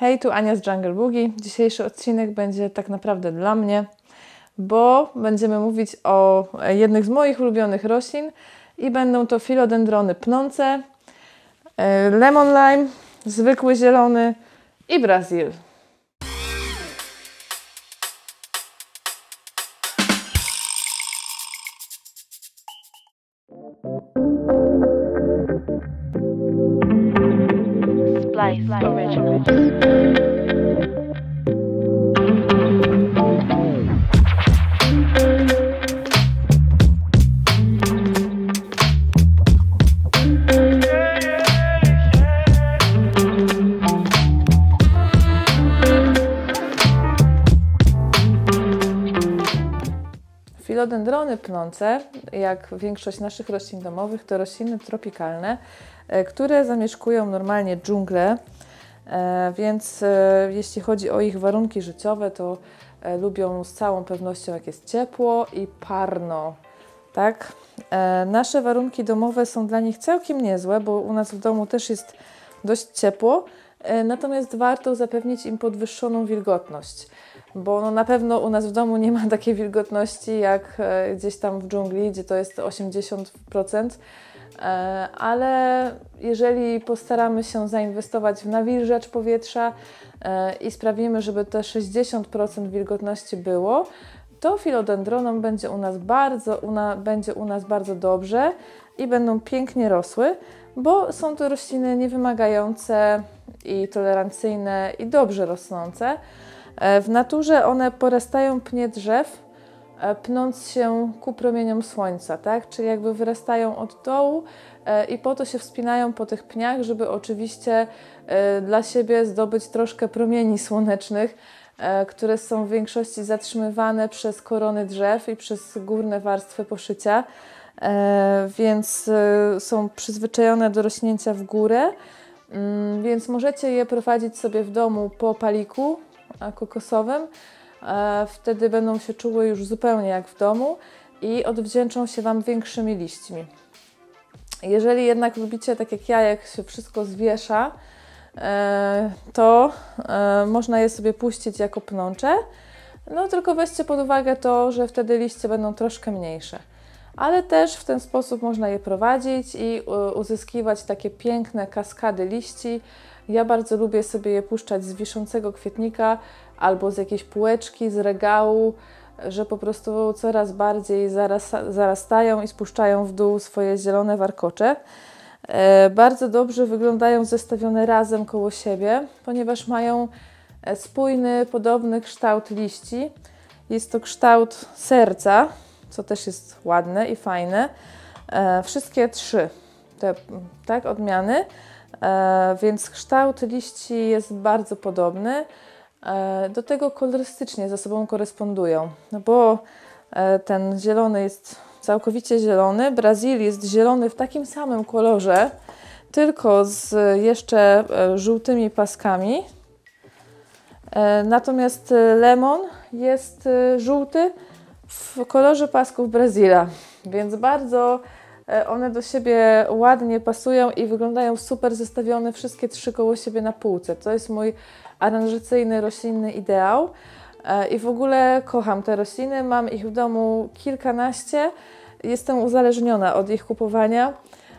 Hej, tu Ania z Jungle Boogie. Dzisiejszy odcinek będzie tak naprawdę dla mnie, bo będziemy mówić o jednych z moich ulubionych roślin i będą to filodendrony pnące, e, lemon lime, zwykły zielony i brazil. Life Originals. Filodendrony pnące, jak większość naszych roślin domowych, to rośliny tropikalne, e, które zamieszkują normalnie dżunglę, e, więc e, jeśli chodzi o ich warunki życiowe, to lubią z całą pewnością, jak jest ciepło i parno. Tak? Nasze warunki domowe są dla nich całkiem niezłe, bo u nas w domu też jest dość ciepło, natomiast warto zapewnić im podwyższoną wilgotność bo no na pewno u nas w domu nie ma takiej wilgotności jak e, gdzieś tam w dżungli, gdzie to jest 80%, e, ale jeżeli postaramy się zainwestować w nawilżacz powietrza e, i sprawimy, żeby te 60% wilgotności było, to filodendronom będzie u nas bardzo, będzie u nas bardzo dobrze i będą pięknie rosły, bo są to rośliny niewymagające i tolerancyjne i dobrze rosnące. E, W naturze one porastają pnie drzew, e, pnąc się ku promieniom słońca, tak? Czyli jakby wyrastają od dołu e, i po to się wspinają po tych pniach, żeby oczywiście dla siebie zdobyć troszkę promieni słonecznych, które są w większości zatrzymywane przez korony drzew i przez górne warstwy poszycia, więc są przyzwyczajone do rośnięcia w górę. Mm, Więc możecie je prowadzić sobie w domu po paliku kokosowym. E, Wtedy będą się czuły już zupełnie jak w domu i odwdzięczą się Wam większymi liśćmi. Jeżeli jednak lubicie, tak jak ja, jak się wszystko zwiesza, e, to e, można je sobie puścić jako pnącze. No tylko weźcie pod uwagę to, że wtedy liście będą troszkę mniejsze. Ale też w ten sposób można je prowadzić i uzyskiwać takie piękne kaskady liści. Ja bardzo lubię sobie je puszczać z wiszącego kwietnika albo z jakiejś półeczki, z regału, że po prostu coraz bardziej zarastają i spuszczają w dół swoje zielone warkocze. E, bardzo dobrze wyglądają zestawione razem koło siebie, ponieważ mają e, spójny, podobny kształt liści. Jest to kształt serca, co też jest ładne i fajne. E, wszystkie trzy te tak, odmiany, więc kształt liści jest bardzo podobny. E, do tego kolorystycznie ze sobą korespondują, no bo e, ten zielony jest całkowicie zielony, Brazil jest zielony w takim samym kolorze, tylko z jeszcze e, żółtymi paskami. E, Natomiast e, lemon jest e, żółty w kolorze pasków Brazila, więc bardzo e, one do siebie ładnie pasują i wyglądają super zestawione wszystkie trzy koło siebie na półce. To jest mój aranżacyjny, roślinny ideał. E, I w ogóle kocham te rośliny, mam ich w domu kilkanaście. Jestem uzależniona od ich kupowania.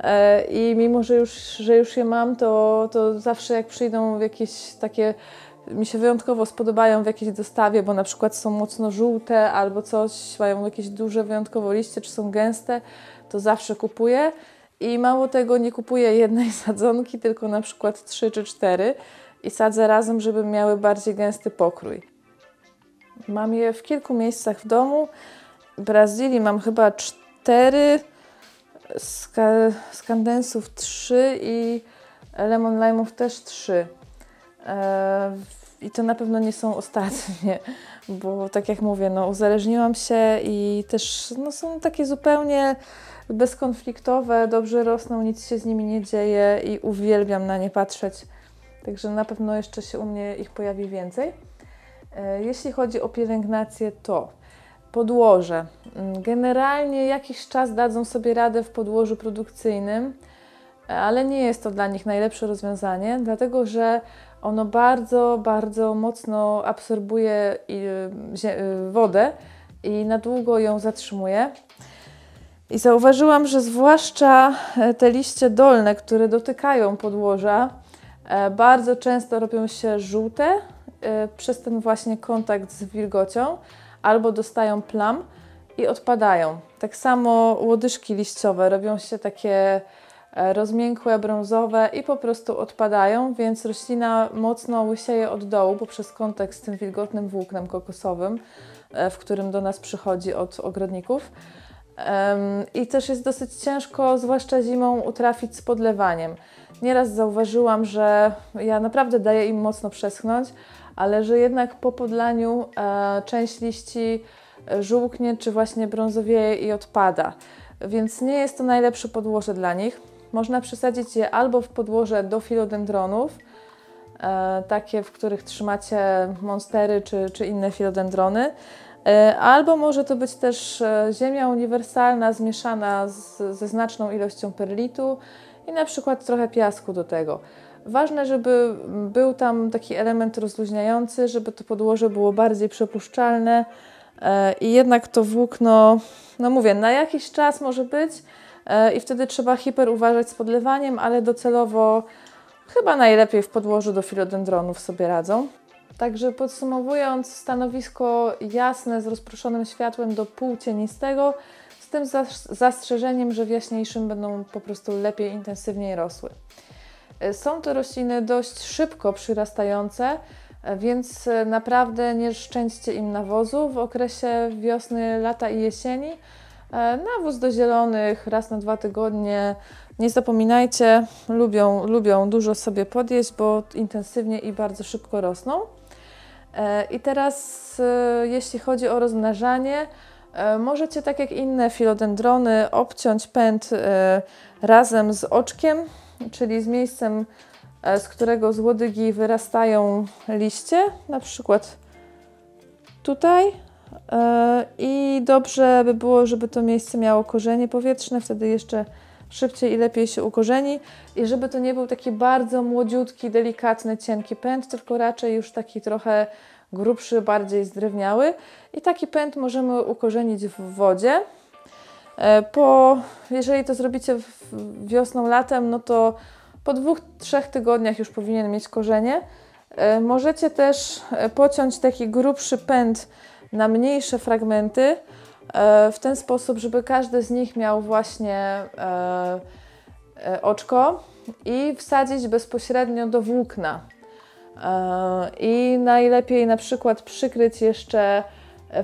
E, I mimo, że już, że już je mam, to, to zawsze jak przyjdą jakieś takie, mi się wyjątkowo spodobają w jakiejś dostawie, bo na przykład są mocno żółte albo coś, mają jakieś duże wyjątkowo liście, czy są gęste, to zawsze kupuję. I mało tego, nie kupuję jednej sadzonki, tylko na przykład trzy czy cztery i sadzę razem, żeby miały bardziej gęsty pokrój. Mam je w kilku miejscach w domu. W Brazylii mam chyba cztery, ska- skandensów trzy i lemon lime'ów też trzy. I to na pewno nie są ostatnie, bo tak jak mówię, no, uzależniłam się i też no, są takie zupełnie bezkonfliktowe, dobrze rosną, nic się z nimi nie dzieje i uwielbiam na nie patrzeć. Także na pewno jeszcze się u mnie ich pojawi więcej. E, Jeśli chodzi o pielęgnację, to podłoże. Mm, Generalnie jakiś czas dadzą sobie radę w podłożu produkcyjnym, ale nie jest to dla nich najlepsze rozwiązanie, dlatego że ono bardzo, bardzo mocno absorbuje wodę i na długo ją zatrzymuje. I zauważyłam, że zwłaszcza te liście dolne, które dotykają podłoża, bardzo często robią się żółte przez ten właśnie kontakt z wilgocią albo dostają plam i odpadają. Tak samo łodyżki liściowe robią się takie e, rozmiękłe, brązowe i po prostu odpadają, więc roślina mocno łysieje od dołu poprzez kontakt z tym wilgotnym włóknem kokosowym, e, w którym do nas przychodzi od ogrodników. I też jest dosyć ciężko, zwłaszcza zimą, utrafić z podlewaniem. Nieraz zauważyłam, że ja naprawdę daję im mocno przeschnąć, ale że jednak po podlaniu e, część liści żółknie czy właśnie brązowieje i odpada. Więc nie jest to najlepsze podłoże dla nich. Można przesadzić je albo w podłoże do filodendronów, e, takie, w których trzymacie monstery czy, czy inne filodendrony, e, albo może to być też e, ziemia uniwersalna zmieszana z, ze znaczną ilością perlitu i na przykład trochę piasku do tego. Ważne, żeby był tam taki element rozluźniający, żeby to podłoże było bardziej przepuszczalne, I jednak to włókno, no mówię, na jakiś czas może być i wtedy trzeba hiper uważać z podlewaniem, ale docelowo chyba najlepiej w podłożu do filodendronów sobie radzą. Także podsumowując, stanowisko jasne z rozproszonym światłem do półcienistego, z tym zastrzeżeniem, że w jaśniejszym będą po prostu lepiej, intensywniej rosły. E, są to rośliny dość szybko przyrastające, więc e, naprawdę nie szczęście im nawozu w okresie wiosny, lata i jesieni. E, nawóz do zielonych raz na dwa tygodnie. Nie zapominajcie, lubią, lubią dużo sobie podjeść, bo intensywnie i bardzo szybko rosną. E, I teraz, jeśli chodzi o rozmnażanie, możecie tak jak inne filodendrony obciąć pęd razem z oczkiem, czyli z miejscem E, z którego z łodygi wyrastają liście, na przykład tutaj. E, I dobrze by było, żeby to miejsce miało korzenie powietrzne, wtedy jeszcze szybciej i lepiej się ukorzeni. I żeby to nie był taki bardzo młodziutki, delikatny, cienki pęd, tylko raczej już taki trochę grubszy, bardziej zdrewniały. I taki pęd możemy ukorzenić w wodzie. E, po, jeżeli to zrobicie wiosną, latem, no to po dwóch, trzech tygodniach już powinien mieć korzenie. E, możecie też pociąć taki grubszy pęd na mniejsze fragmenty e, w ten sposób, żeby każdy z nich miał właśnie oczko i wsadzić bezpośrednio do włókna. I najlepiej na przykład przykryć jeszcze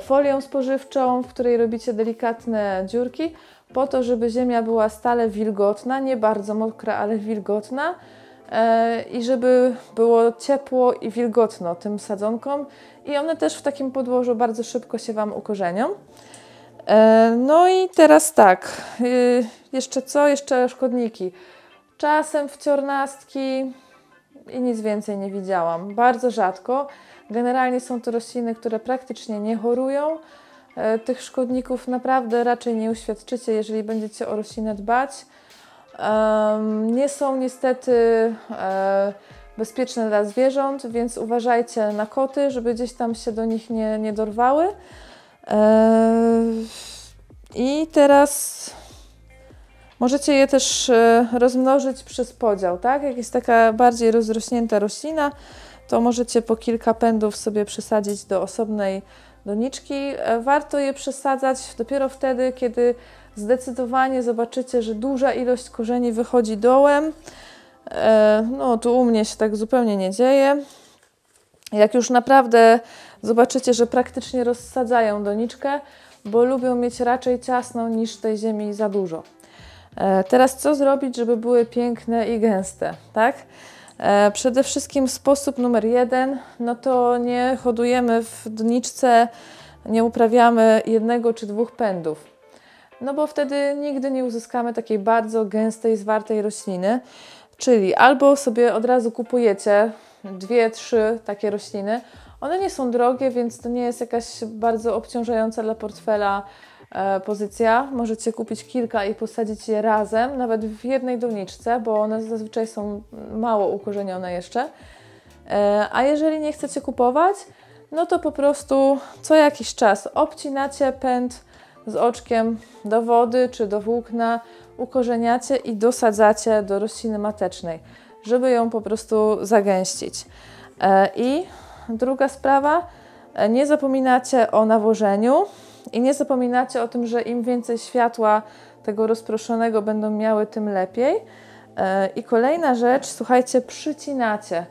folią spożywczą, w której robicie delikatne dziurki, po to, żeby ziemia była stale wilgotna, nie bardzo mokra, ale wilgotna e, i żeby było ciepło i wilgotno tym sadzonkom i one też w takim podłożu bardzo szybko się Wam ukorzenią. E, no i teraz tak, y, jeszcze co? Jeszcze szkodniki. Czasem wciornastki i nic więcej nie widziałam. Bardzo rzadko. Generalnie są to rośliny, które praktycznie nie chorują. E, tych szkodników naprawdę raczej nie uświadczycie, jeżeli będziecie o roślinę dbać. Nie są niestety e, bezpieczne dla zwierząt, więc uważajcie na koty, żeby gdzieś tam się do nich nie, nie dorwały. E, I teraz możecie je też rozmnożyć przez podział, tak? Jak jest taka bardziej rozrośnięta roślina, to możecie po kilka pędów sobie przesadzić do osobnej doniczki. E, warto je przesadzać dopiero wtedy, kiedy zdecydowanie zobaczycie, że duża ilość korzeni wychodzi dołem. E, no, tu u mnie się tak zupełnie nie dzieje. Jak już naprawdę zobaczycie, że praktycznie rozsadzają doniczkę, bo lubią mieć raczej ciasną niż tej ziemi za dużo. E, teraz co zrobić, żeby były piękne i gęste, tak? E, przede wszystkim sposób numer jeden, no to nie hodujemy w doniczce, nie uprawiamy jednego czy dwóch pędów. No bo wtedy nigdy nie uzyskamy takiej bardzo gęstej, zwartej rośliny. Czyli albo sobie od razu kupujecie dwie, trzy takie rośliny. One nie są drogie, więc to nie jest jakaś bardzo obciążająca dla portfela E, pozycja. Możecie kupić kilka i posadzić je razem, nawet w jednej doniczce, bo one zazwyczaj są mało ukorzenione jeszcze. E, A jeżeli nie chcecie kupować, no to po prostu co jakiś czas obcinacie pęd z oczkiem do wody czy do włókna, ukorzeniacie i dosadzacie do rośliny matecznej, żeby ją po prostu zagęścić. E, I druga sprawa, e, nie zapominacie o nawożeniu i nie zapominacie o tym, że im więcej światła tego rozproszonego będą miały, tym lepiej. E, I kolejna rzecz, słuchajcie, przycinacie.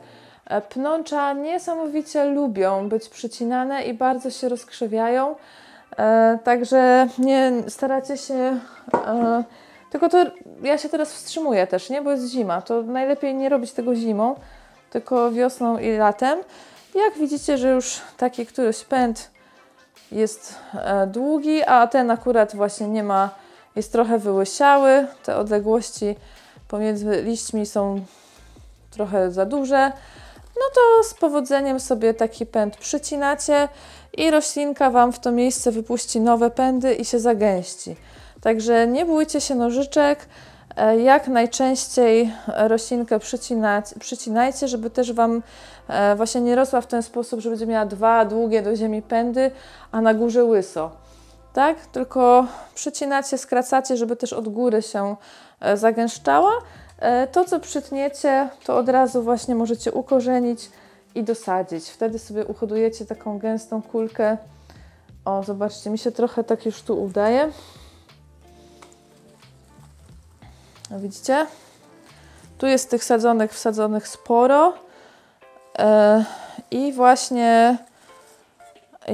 Pnącza niesamowicie lubią być przycinane i bardzo się rozkrzewiają. E, Także nie staracie się. e, Tylko to ja się teraz wstrzymuję też, nie? Bo jest zima. To najlepiej nie robić tego zimą, tylko wiosną i latem. Jak widzicie, że już taki któryś pęd jest e, długi, a ten akurat właśnie nie ma, jest trochę wyłysiały. Te odległości pomiędzy liśćmi są trochę za duże. No to z powodzeniem sobie taki pęd przycinacie i roślinka Wam w to miejsce wypuści nowe pędy i się zagęści. Także nie bójcie się nożyczek, e, jak najczęściej roślinkę przycinajcie, żeby też Wam e, właśnie nie rosła w ten sposób, że będzie miała dwa długie do ziemi pędy, a na górze łyso. Tak? Tylko przycinacie, skracacie, żeby też od góry się e, zagęszczała. E, To, co przytniecie, to od razu właśnie możecie ukorzenić i dosadzić. Wtedy sobie uhodujecie taką gęstą kulkę. O, zobaczcie, mi się trochę tak już tu udaje. A Widzicie? Tu jest tych sadzonek wsadzonych sporo. E, I właśnie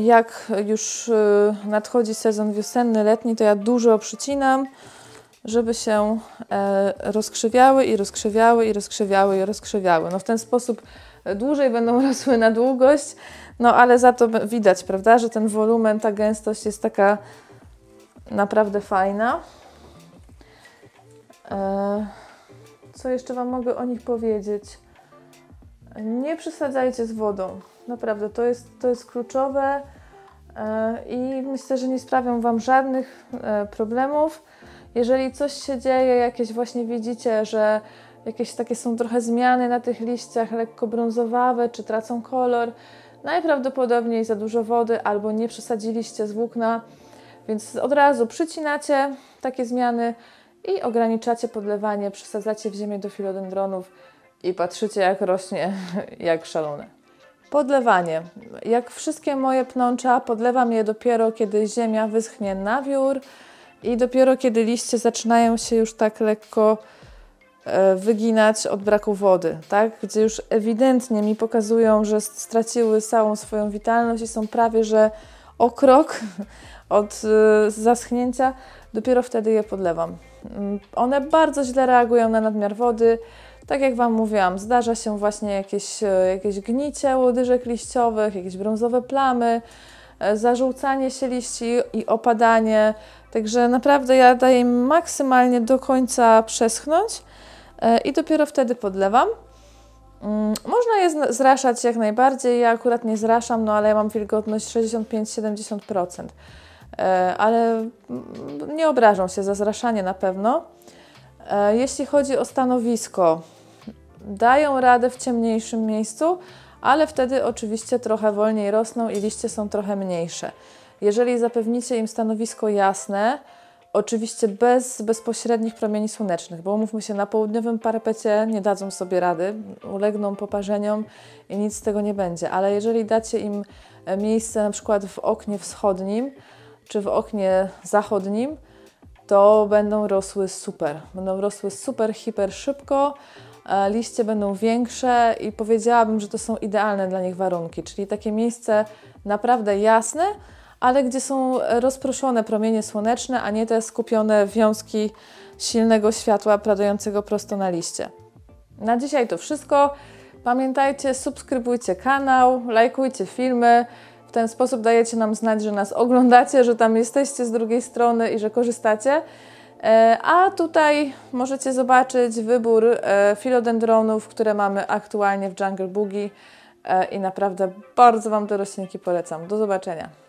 jak już y, nadchodzi sezon wiosenny, letni, to ja dużo przycinam, żeby się e, rozkrzewiały i rozkrzewiały i rozkrzewiały i rozkrzewiały. No w ten sposób dłużej będą rosły na długość, no ale za to widać, prawda, że ten wolumen, ta gęstość jest taka naprawdę fajna. E, co jeszcze Wam mogę o nich powiedzieć? Nie przesadzajcie z wodą. Naprawdę, to jest, to jest kluczowe e, i myślę, że nie sprawią Wam żadnych e, problemów. Jeżeli coś się dzieje, jakieś właśnie widzicie, że jakieś takie są trochę zmiany na tych liściach, lekko brązowawe, czy tracą kolor, najprawdopodobniej za dużo wody albo nie przesadziliście z włókna, więc od razu przycinacie takie zmiany i ograniczacie podlewanie, przesadzacie w ziemię do filodendronów i patrzycie jak rośnie jak szalone. Podlewanie. Jak wszystkie moje pnącza, podlewam je dopiero kiedy ziemia wyschnie na wiór i dopiero kiedy liście zaczynają się już tak lekko e, wyginać od braku wody, tak? Gdzie już ewidentnie mi pokazują, że straciły całą swoją witalność i są prawie że o krok od e, zaschnięcia, dopiero wtedy je podlewam. Mm, One bardzo źle reagują na nadmiar wody. Tak jak Wam mówiłam, zdarza się właśnie jakieś, e, jakieś gnicie łodyżek liściowych, jakieś brązowe plamy, e, zażółcanie się liści i opadanie. Także naprawdę ja daję im maksymalnie do końca przeschnąć e, i dopiero wtedy podlewam. Mm, Można je zraszać jak najbardziej. Ja akurat nie zraszam, no ale ja mam wilgotność 65-70%. E, Ale mm, nie obrażą się za zraszanie na pewno. E, Jeśli chodzi o stanowisko, dają radę w ciemniejszym miejscu, ale wtedy oczywiście trochę wolniej rosną i liście są trochę mniejsze. Jeżeli zapewnicie im stanowisko jasne, oczywiście bez bezpośrednich promieni słonecznych, bo umówmy się, na południowym parapecie nie dadzą sobie rady, ulegną poparzeniom i nic z tego nie będzie, ale jeżeli dacie im e, miejsce na przykład w oknie wschodnim czy w oknie zachodnim, to będą rosły super. Będą rosły super, hiper szybko, e, liście będą większe i powiedziałabym, że to są idealne dla nich warunki, czyli takie miejsce naprawdę jasne, ale gdzie są rozproszone promienie słoneczne, a nie te skupione wiązki silnego światła padającego prosto na liście. Na dzisiaj to wszystko. Pamiętajcie, subskrybujcie kanał, lajkujcie filmy. W ten sposób dajecie nam znać, że nas oglądacie, że tam jesteście z drugiej strony i że korzystacie. E, A tutaj możecie zobaczyć wybór e, filodendronów, które mamy aktualnie w Jungle Boogie e, i naprawdę bardzo Wam te roślinki polecam. Do zobaczenia.